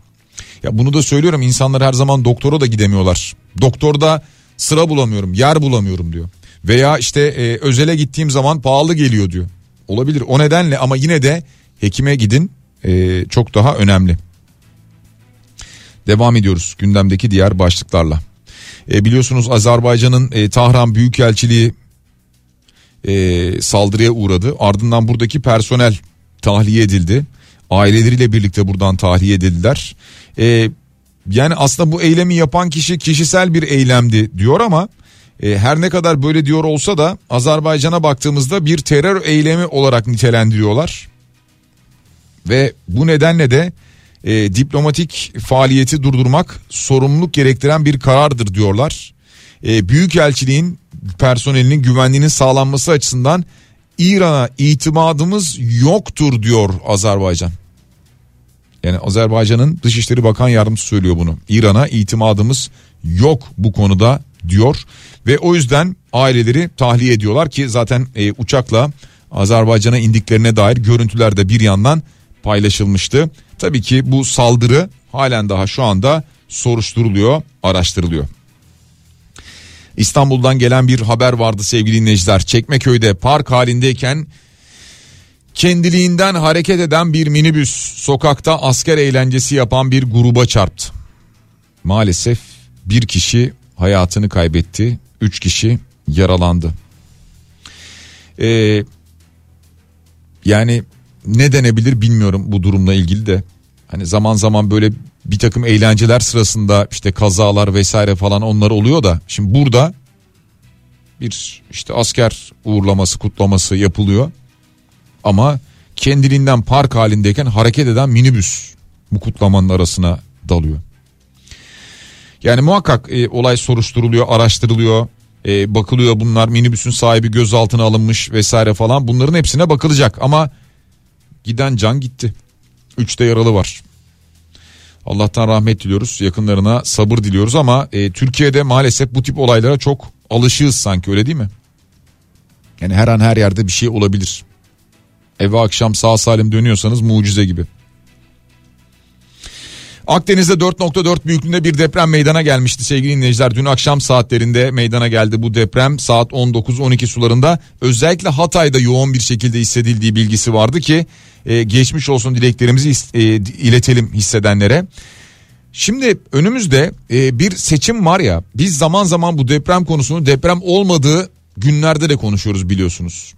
Ya bunu da söylüyorum. İnsanlar her zaman doktora da gidemiyorlar. Doktorda sıra bulamıyorum, yer bulamıyorum diyor. Veya işte e, özele gittiğim zaman pahalı geliyor diyor. Olabilir o nedenle ama yine de hekime gidin e, çok daha önemli. Devam ediyoruz gündemdeki diğer başlıklarla. E, biliyorsunuz Azerbaycan'ın e, Tahran Büyükelçiliği e, saldırıya uğradı. Ardından buradaki personel tahliye edildi. Aileleriyle birlikte buradan tahliye edildiler. E, yani aslında bu eylemi yapan kişi kişisel bir eylemdi diyor ama e, her ne kadar böyle diyor olsa da Azerbaycan'a baktığımızda bir terör eylemi olarak nitelendiriyorlar. Ve bu nedenle de e, diplomatik faaliyeti durdurmak sorumluluk gerektiren bir karardır diyorlar. E, Büyükelçiliğin personelinin güvenliğinin sağlanması açısından İran'a itimadımız yoktur diyor Azerbaycan. Yani Azerbaycan'ın Dışişleri Bakan Yardımcısı söylüyor bunu. İran'a itimadımız yok bu konuda diyor ve o yüzden aileleri tahliye ediyorlar ki zaten e, uçakla Azerbaycan'a indiklerine dair görüntüler de bir yandan paylaşılmıştı. Tabii ki bu saldırı halen daha şu anda soruşturuluyor, araştırılıyor. İstanbul'dan gelen bir haber vardı sevgili dinleyiciler. Çekmeköy'de park halindeyken kendiliğinden hareket eden bir minibüs sokakta asker eğlencesi yapan bir gruba çarptı. Maalesef bir kişi hayatını kaybetti, üç kişi yaralandı. Ee, yani ne denebilir bilmiyorum bu durumla ilgili de. Hani zaman zaman böyle bir takım eğlenceler sırasında işte kazalar vesaire falan onlar oluyor da şimdi burada bir işte asker uğurlaması kutlaması yapılıyor ama kendiliğinden park halindeyken hareket eden minibüs bu kutlamanın arasına dalıyor. Yani muhakkak e, olay soruşturuluyor, araştırılıyor, e, bakılıyor bunlar minibüsün sahibi gözaltına alınmış vesaire falan bunların hepsine bakılacak ama giden can gitti. Üçte yaralı var. Allah'tan rahmet diliyoruz yakınlarına sabır diliyoruz ama e, Türkiye'de maalesef bu tip olaylara çok alışığız sanki öyle değil mi? Yani her an her yerde bir şey olabilir. Eve akşam sağ salim dönüyorsanız mucize gibi. Akdeniz'de 4.4 büyüklüğünde bir deprem meydana gelmişti sevgili dinleyiciler. Dün akşam saatlerinde meydana geldi bu deprem saat 19-12 sularında. Özellikle Hatay'da yoğun bir şekilde hissedildiği bilgisi vardı ki e, geçmiş olsun dileklerimizi e, iletelim hissedenlere. Şimdi önümüzde e, bir seçim var ya biz zaman zaman bu deprem konusunu deprem olmadığı günlerde de konuşuyoruz biliyorsunuz.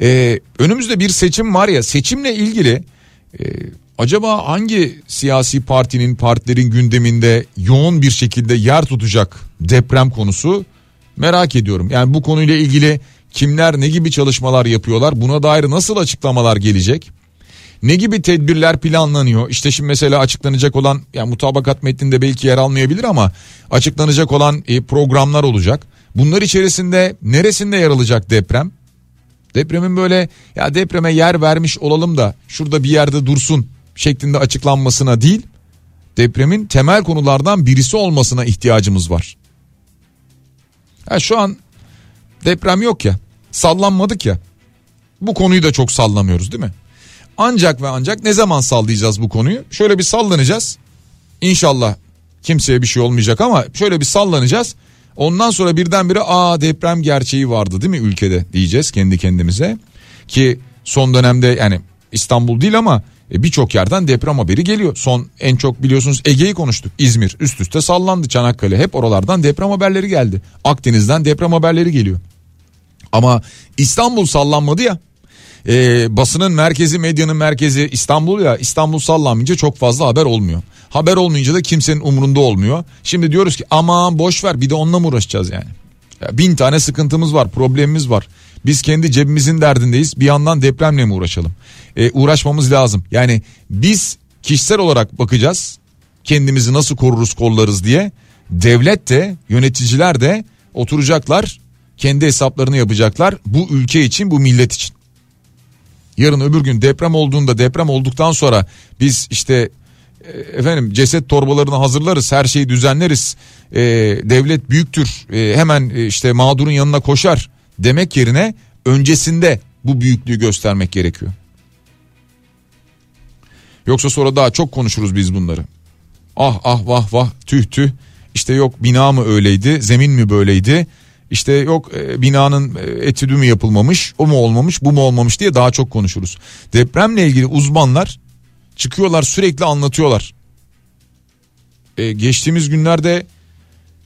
E, önümüzde bir seçim var ya seçimle ilgili e, acaba hangi siyasi partinin partilerin gündeminde yoğun bir şekilde yer tutacak deprem konusu merak ediyorum. Yani bu konuyla ilgili kimler ne gibi çalışmalar yapıyorlar buna dair nasıl açıklamalar gelecek? Ne gibi tedbirler planlanıyor? İşte şimdi mesela açıklanacak olan yani mutabakat metninde belki yer almayabilir ama açıklanacak olan e, programlar olacak. Bunlar içerisinde neresinde yer alacak deprem? Depremin böyle ya depreme yer vermiş olalım da şurada bir yerde dursun şeklinde açıklanmasına değil depremin temel konulardan birisi olmasına ihtiyacımız var. Ya şu an deprem yok ya sallanmadık ya bu konuyu da çok sallamıyoruz değil mi? Ancak ve ancak ne zaman sallayacağız bu konuyu? Şöyle bir sallanacağız. İnşallah kimseye bir şey olmayacak ama şöyle bir sallanacağız. Ondan sonra birdenbire aa deprem gerçeği vardı değil mi ülkede diyeceğiz kendi kendimize. Ki son dönemde yani İstanbul değil ama e, birçok yerden deprem haberi geliyor. Son en çok biliyorsunuz Ege'yi konuştuk. İzmir üst üste sallandı Çanakkale hep oralardan deprem haberleri geldi. Akdeniz'den deprem haberleri geliyor. Ama İstanbul sallanmadı ya. E, basının merkezi medyanın merkezi İstanbul ya İstanbul sallanmayınca çok fazla haber olmuyor. Haber olmayınca da kimsenin umurunda olmuyor. Şimdi diyoruz ki aman boş ver bir de onunla mı uğraşacağız yani? Ya bin tane sıkıntımız var problemimiz var. Biz kendi cebimizin derdindeyiz bir yandan depremle mi uğraşalım? Ee, uğraşmamız lazım. Yani biz kişisel olarak bakacağız kendimizi nasıl koruruz kollarız diye. Devlet de yöneticiler de oturacaklar kendi hesaplarını yapacaklar bu ülke için bu millet için. Yarın öbür gün deprem olduğunda deprem olduktan sonra biz işte e, efendim ceset torbalarını hazırlarız her şeyi düzenleriz e, devlet büyüktür e, hemen e, işte mağdurun yanına koşar demek yerine öncesinde bu büyüklüğü göstermek gerekiyor. Yoksa sonra daha çok konuşuruz biz bunları. Ah ah vah vah tüh tüh işte yok bina mı öyleydi zemin mi böyleydi işte yok e, binanın e, etüdü mü yapılmamış o mu olmamış bu mu olmamış diye daha çok konuşuruz. Depremle ilgili uzmanlar çıkıyorlar sürekli anlatıyorlar. E, geçtiğimiz günlerde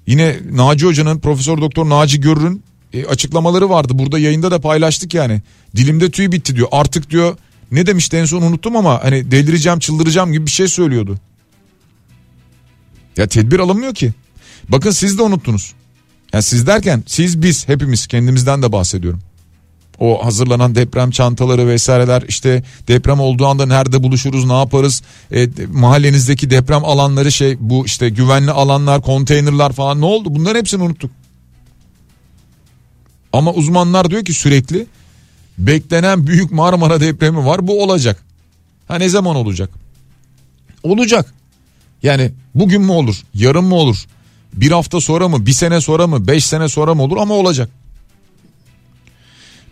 yine Naci Hoca'nın Profesör Doktor Naci Görür'ün e, açıklamaları vardı. Burada yayında da paylaştık yani. Dilimde tüy bitti diyor. Artık diyor ne demişti en son unuttum ama hani delireceğim çıldıracağım gibi bir şey söylüyordu. Ya tedbir alınmıyor ki. Bakın siz de unuttunuz. Yani siz derken siz biz hepimiz kendimizden de bahsediyorum. O hazırlanan deprem çantaları vesaireler işte deprem olduğu anda nerede buluşuruz ne yaparız e, mahallenizdeki deprem alanları şey bu işte güvenli alanlar konteynerlar falan ne oldu bunların hepsini unuttuk. Ama uzmanlar diyor ki sürekli beklenen büyük Marmara depremi var bu olacak. Ha ne zaman olacak? Olacak. Yani bugün mü olur yarın mı olur bir hafta sonra mı bir sene sonra mı beş sene sonra mı olur ama olacak.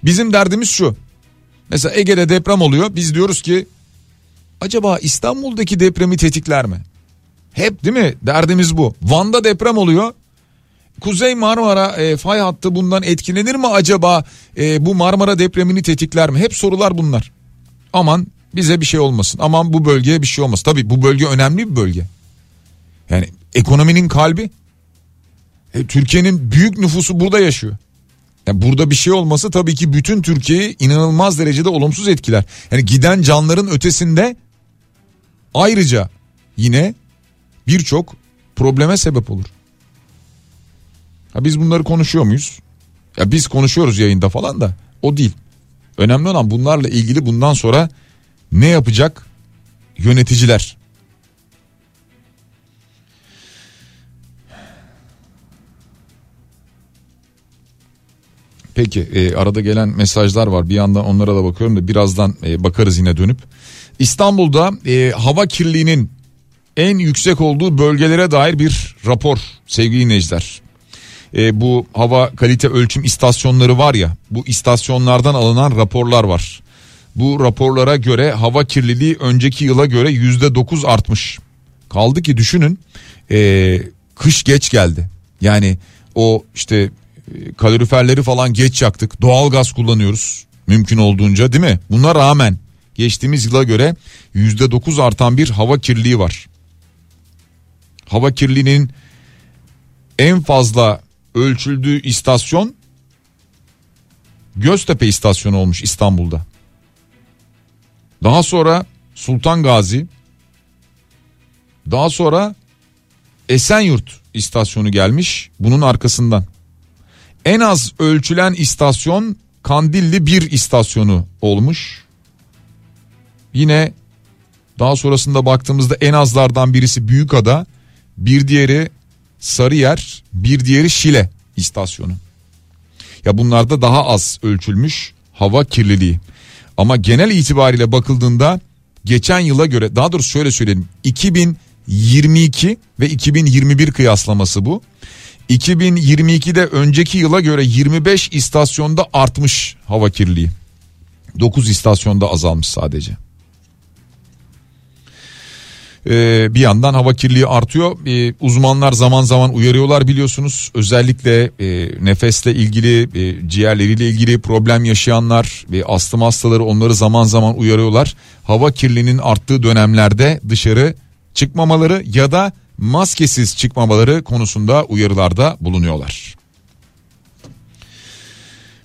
Bizim derdimiz şu. Mesela Ege'de deprem oluyor. Biz diyoruz ki acaba İstanbul'daki depremi tetikler mi? Hep değil mi? Derdimiz bu. Van'da deprem oluyor. Kuzey Marmara e, fay hattı bundan etkilenir mi acaba? E, bu Marmara depremini tetikler mi? Hep sorular bunlar. Aman bize bir şey olmasın. Aman bu bölgeye bir şey olmasın. Tabii bu bölge önemli bir bölge. Yani ekonominin kalbi. E, Türkiye'nin büyük nüfusu burada yaşıyor. Yani burada bir şey olması tabii ki bütün Türkiye'yi inanılmaz derecede olumsuz etkiler. Yani giden canların ötesinde ayrıca yine birçok probleme sebep olur. Ha biz bunları konuşuyor muyuz? Ya biz konuşuyoruz yayında falan da o değil. Önemli olan bunlarla ilgili bundan sonra ne yapacak yöneticiler? Peki e, arada gelen mesajlar var bir yandan onlara da bakıyorum da birazdan e, bakarız yine dönüp. İstanbul'da e, hava kirliliğinin en yüksek olduğu bölgelere dair bir rapor sevgili dinleyiciler. E, bu hava kalite ölçüm istasyonları var ya bu istasyonlardan alınan raporlar var. Bu raporlara göre hava kirliliği önceki yıla göre yüzde dokuz artmış. Kaldı ki düşünün e, kış geç geldi. Yani o işte kaloriferleri falan geç yaktık. Doğal gaz kullanıyoruz mümkün olduğunca değil mi? Buna rağmen geçtiğimiz yıla göre yüzde dokuz artan bir hava kirliliği var. Hava kirliliğinin en fazla ölçüldüğü istasyon Göztepe istasyonu olmuş İstanbul'da. Daha sonra Sultan Gazi, daha sonra Esenyurt istasyonu gelmiş bunun arkasından. En az ölçülen istasyon Kandilli 1 istasyonu olmuş. Yine daha sonrasında baktığımızda en azlardan birisi Büyükada, bir diğeri Sarıyer, bir diğeri Şile istasyonu. Ya bunlarda daha az ölçülmüş hava kirliliği. Ama genel itibariyle bakıldığında geçen yıla göre daha doğrusu şöyle söyleyelim 2022 ve 2021 kıyaslaması bu. 2022'de önceki yıla göre 25 istasyonda artmış hava kirliliği. 9 istasyonda azalmış sadece. Ee, bir yandan hava kirliliği artıyor. Ee, uzmanlar zaman zaman uyarıyorlar biliyorsunuz. Özellikle e, nefesle ilgili, e, ciğerleriyle ilgili problem yaşayanlar ve astım hastaları onları zaman zaman uyarıyorlar. Hava kirliliğinin arttığı dönemlerde dışarı çıkmamaları ya da maskesiz çıkmamaları konusunda uyarılarda bulunuyorlar.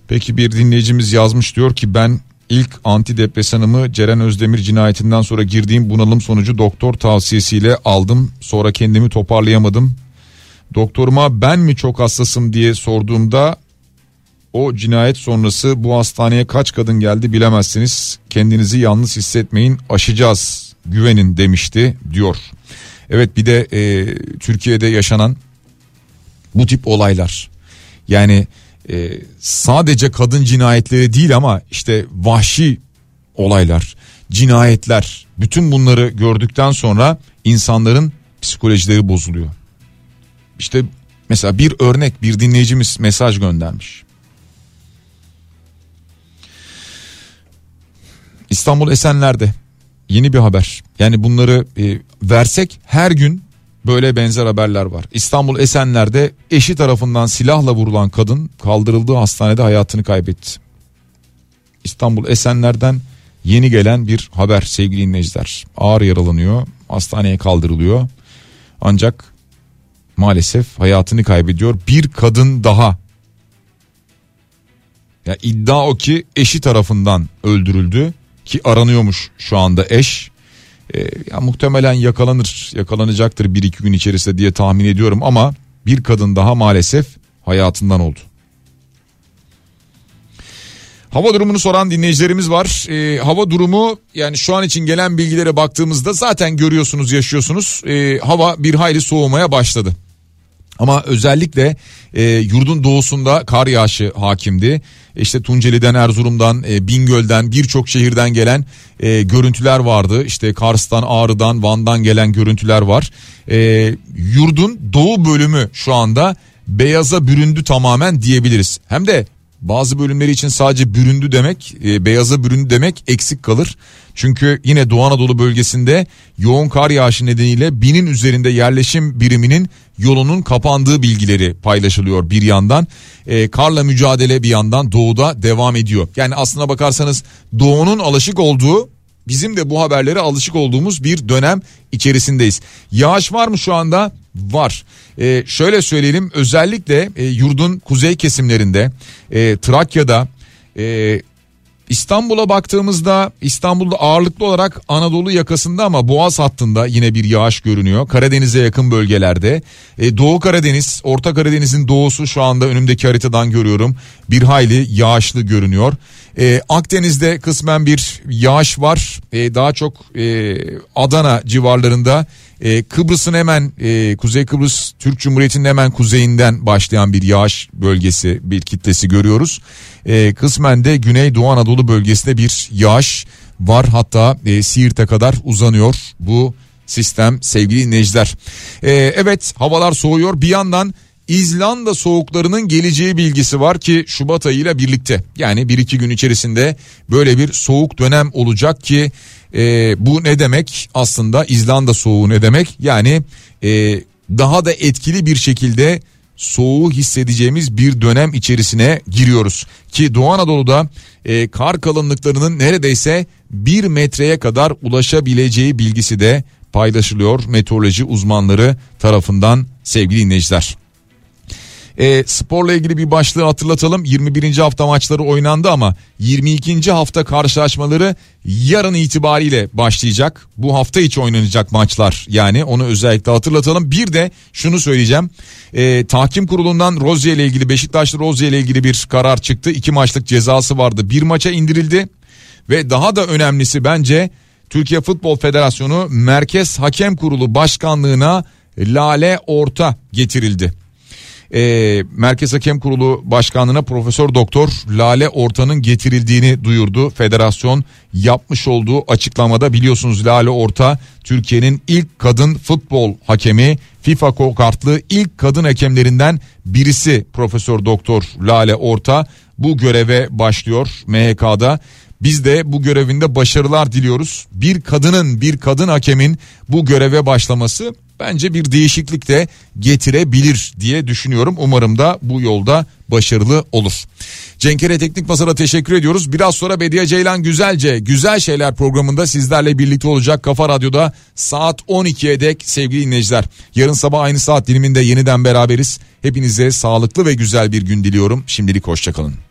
Peki bir dinleyicimiz yazmış diyor ki ben ilk antidepresanımı Ceren Özdemir cinayetinden sonra girdiğim bunalım sonucu doktor tavsiyesiyle aldım. Sonra kendimi toparlayamadım. Doktoruma ben mi çok hassasım diye sorduğumda o cinayet sonrası bu hastaneye kaç kadın geldi bilemezsiniz. Kendinizi yalnız hissetmeyin aşacağız güvenin demişti diyor. Evet bir de e, Türkiye'de yaşanan bu tip olaylar yani e, sadece kadın cinayetleri değil ama işte vahşi olaylar, cinayetler bütün bunları gördükten sonra insanların psikolojileri bozuluyor. İşte mesela bir örnek bir dinleyicimiz mesaj göndermiş. İstanbul Esenler'de yeni bir haber. Yani bunları e, versek her gün böyle benzer haberler var. İstanbul Esenler'de eşi tarafından silahla vurulan kadın kaldırıldığı hastanede hayatını kaybetti. İstanbul Esenler'den yeni gelen bir haber sevgili dinleyiciler. Ağır yaralanıyor, hastaneye kaldırılıyor. Ancak maalesef hayatını kaybediyor. Bir kadın daha. Ya iddia o ki eşi tarafından öldürüldü ki aranıyormuş şu anda eş. E, ya muhtemelen yakalanır, yakalanacaktır bir iki gün içerisinde diye tahmin ediyorum ama bir kadın daha maalesef hayatından oldu. Hava durumunu soran dinleyicilerimiz var. E, hava durumu yani şu an için gelen bilgilere baktığımızda zaten görüyorsunuz yaşıyorsunuz. E, hava bir hayli soğumaya başladı. Ama özellikle e, yurdun doğusunda kar yağışı hakimdi. İşte Tunceli'den, Erzurum'dan, e, Bingöl'den birçok şehirden gelen e, görüntüler vardı. İşte Kars'tan, Ağrı'dan, Van'dan gelen görüntüler var. E, yurdun doğu bölümü şu anda beyaza büründü tamamen diyebiliriz. Hem de bazı bölümleri için sadece büründü demek, e, beyaza büründü demek eksik kalır. Çünkü yine Doğu Anadolu bölgesinde yoğun kar yağışı nedeniyle binin üzerinde yerleşim biriminin yolunun kapandığı bilgileri paylaşılıyor bir yandan. E, karla mücadele bir yandan doğuda devam ediyor. Yani aslına bakarsanız doğunun alışık olduğu bizim de bu haberlere alışık olduğumuz bir dönem içerisindeyiz. Yağış var mı şu anda? Var. Ee, şöyle söyleyelim özellikle e, yurdun kuzey kesimlerinde e, Trakya'da e, İstanbul'a baktığımızda İstanbul'da ağırlıklı olarak Anadolu yakasında ama Boğaz hattında yine bir yağış görünüyor. Karadeniz'e yakın bölgelerde. E, Doğu Karadeniz, Orta Karadeniz'in doğusu şu anda önümdeki haritadan görüyorum. Bir hayli yağışlı görünüyor. E, Akdeniz'de kısmen bir yağış var. E, daha çok e, Adana civarlarında e, Kıbrıs'ın hemen e, Kuzey Kıbrıs Türk Cumhuriyeti'nin hemen kuzeyinden başlayan bir yağış bölgesi bir kitlesi görüyoruz. E, kısmen de Güney Doğu Anadolu bölgesinde bir yağış var hatta e, Siirt'e kadar uzanıyor bu sistem sevgili dinleyiciler. E, evet havalar soğuyor bir yandan İzlanda soğuklarının geleceği bilgisi var ki Şubat ayıyla birlikte yani bir iki gün içerisinde böyle bir soğuk dönem olacak ki e, bu ne demek aslında İzlanda soğuğu ne demek yani e, daha da etkili bir şekilde soğuğu hissedeceğimiz bir dönem içerisine giriyoruz. Ki Doğu Anadolu'da e, kar kalınlıklarının neredeyse bir metreye kadar ulaşabileceği bilgisi de paylaşılıyor meteoroloji uzmanları tarafından sevgili dinleyiciler. E, sporla ilgili bir başlığı hatırlatalım. 21. hafta maçları oynandı ama 22. hafta karşılaşmaları yarın itibariyle başlayacak. Bu hafta içi oynanacak maçlar yani onu özellikle hatırlatalım. Bir de şunu söyleyeceğim. E, tahkim kurulundan Rozier ile ilgili Beşiktaşlı Rozier ile ilgili bir karar çıktı. İki maçlık cezası vardı. Bir maça indirildi ve daha da önemlisi bence Türkiye Futbol Federasyonu Merkez Hakem Kurulu Başkanlığına Lale Orta getirildi. Ee, Merkez Hakem Kurulu Başkanlığına Profesör Doktor Lale Orta'nın getirildiğini duyurdu. Federasyon yapmış olduğu açıklamada biliyorsunuz Lale Orta Türkiye'nin ilk kadın futbol hakemi FIFA kartlı ilk kadın hakemlerinden birisi Profesör Doktor Lale Orta bu göreve başlıyor MHK'da. Biz de bu görevinde başarılar diliyoruz. Bir kadının, bir kadın hakemin bu göreve başlaması bence bir değişiklik de getirebilir diye düşünüyorum. Umarım da bu yolda başarılı olur. Cenkere Teknik Pazar'a teşekkür ediyoruz. Biraz sonra Bediye Ceylan Güzelce Güzel Şeyler programında sizlerle birlikte olacak Kafa Radyo'da saat 12'ye dek sevgili dinleyiciler. Yarın sabah aynı saat diliminde yeniden beraberiz. Hepinize sağlıklı ve güzel bir gün diliyorum. Şimdilik hoşçakalın.